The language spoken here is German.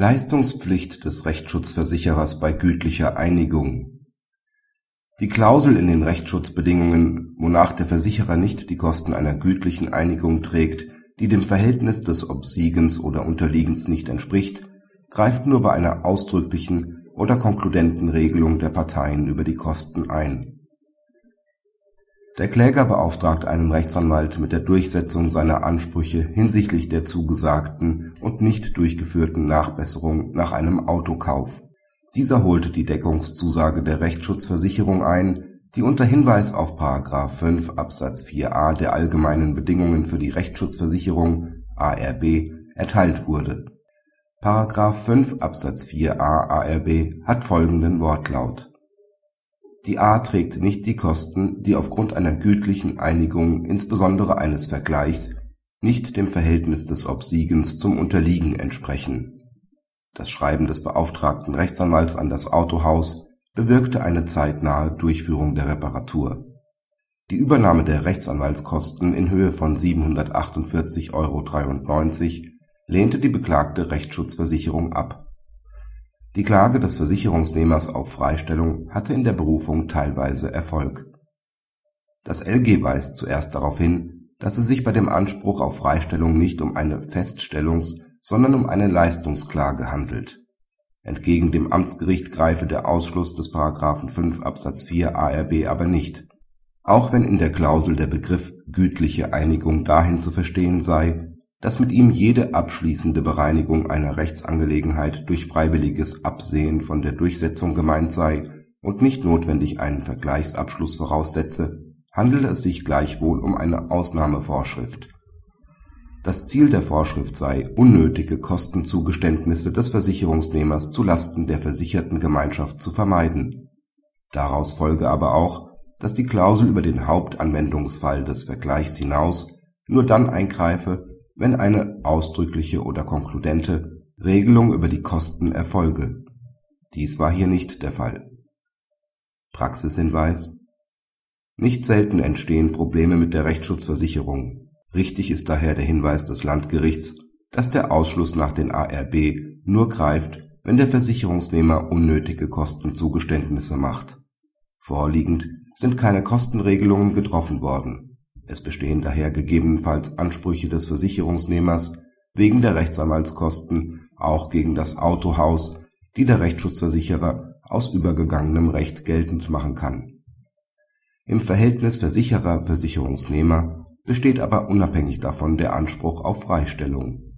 Leistungspflicht des Rechtsschutzversicherers bei gütlicher Einigung. Die Klausel in den Rechtsschutzbedingungen, wonach der Versicherer nicht die Kosten einer gütlichen Einigung trägt, die dem Verhältnis des Obsiegens oder Unterliegens nicht entspricht, greift nur bei einer ausdrücklichen oder konkludenten Regelung der Parteien über die Kosten ein der Kläger beauftragt einen Rechtsanwalt mit der Durchsetzung seiner Ansprüche hinsichtlich der zugesagten und nicht durchgeführten Nachbesserung nach einem Autokauf. Dieser holt die Deckungszusage der Rechtsschutzversicherung ein, die unter Hinweis auf § 5 Absatz 4a der Allgemeinen Bedingungen für die Rechtsschutzversicherung (ARB) erteilt wurde. § 5 Absatz 4a ARB hat folgenden Wortlaut die A trägt nicht die Kosten, die aufgrund einer gütlichen Einigung, insbesondere eines Vergleichs, nicht dem Verhältnis des Obsiegens zum Unterliegen entsprechen. Das Schreiben des beauftragten Rechtsanwalts an das Autohaus bewirkte eine zeitnahe Durchführung der Reparatur. Die Übernahme der Rechtsanwaltskosten in Höhe von 748,93 Euro lehnte die beklagte Rechtsschutzversicherung ab die Klage des Versicherungsnehmers auf Freistellung hatte in der Berufung teilweise Erfolg. Das LG weist zuerst darauf hin, dass es sich bei dem Anspruch auf Freistellung nicht um eine Feststellungs sondern um eine Leistungsklage handelt. Entgegen dem Amtsgericht greife der Ausschluss des § 5 Absatz 4 ARB aber nicht. Auch wenn in der Klausel der Begriff gütliche Einigung dahin zu verstehen sei dass mit ihm jede abschließende Bereinigung einer Rechtsangelegenheit durch freiwilliges Absehen von der Durchsetzung gemeint sei und nicht notwendig einen Vergleichsabschluss voraussetze, handele es sich gleichwohl um eine Ausnahmevorschrift. Das Ziel der Vorschrift sei, unnötige Kostenzugeständnisse des Versicherungsnehmers zu Lasten der versicherten Gemeinschaft zu vermeiden. Daraus folge aber auch, dass die Klausel über den Hauptanwendungsfall des Vergleichs hinaus nur dann eingreife wenn eine ausdrückliche oder konkludente Regelung über die Kosten erfolge. Dies war hier nicht der Fall. Praxishinweis Nicht selten entstehen Probleme mit der Rechtsschutzversicherung. Richtig ist daher der Hinweis des Landgerichts, dass der Ausschluss nach den ARB nur greift, wenn der Versicherungsnehmer unnötige Kostenzugeständnisse macht. Vorliegend sind keine Kostenregelungen getroffen worden es bestehen daher gegebenenfalls Ansprüche des Versicherungsnehmers wegen der Rechtsanwaltskosten auch gegen das Autohaus, die der Rechtsschutzversicherer aus übergegangenem Recht geltend machen kann. Im Verhältnis Versicherer-Versicherungsnehmer besteht aber unabhängig davon der Anspruch auf Freistellung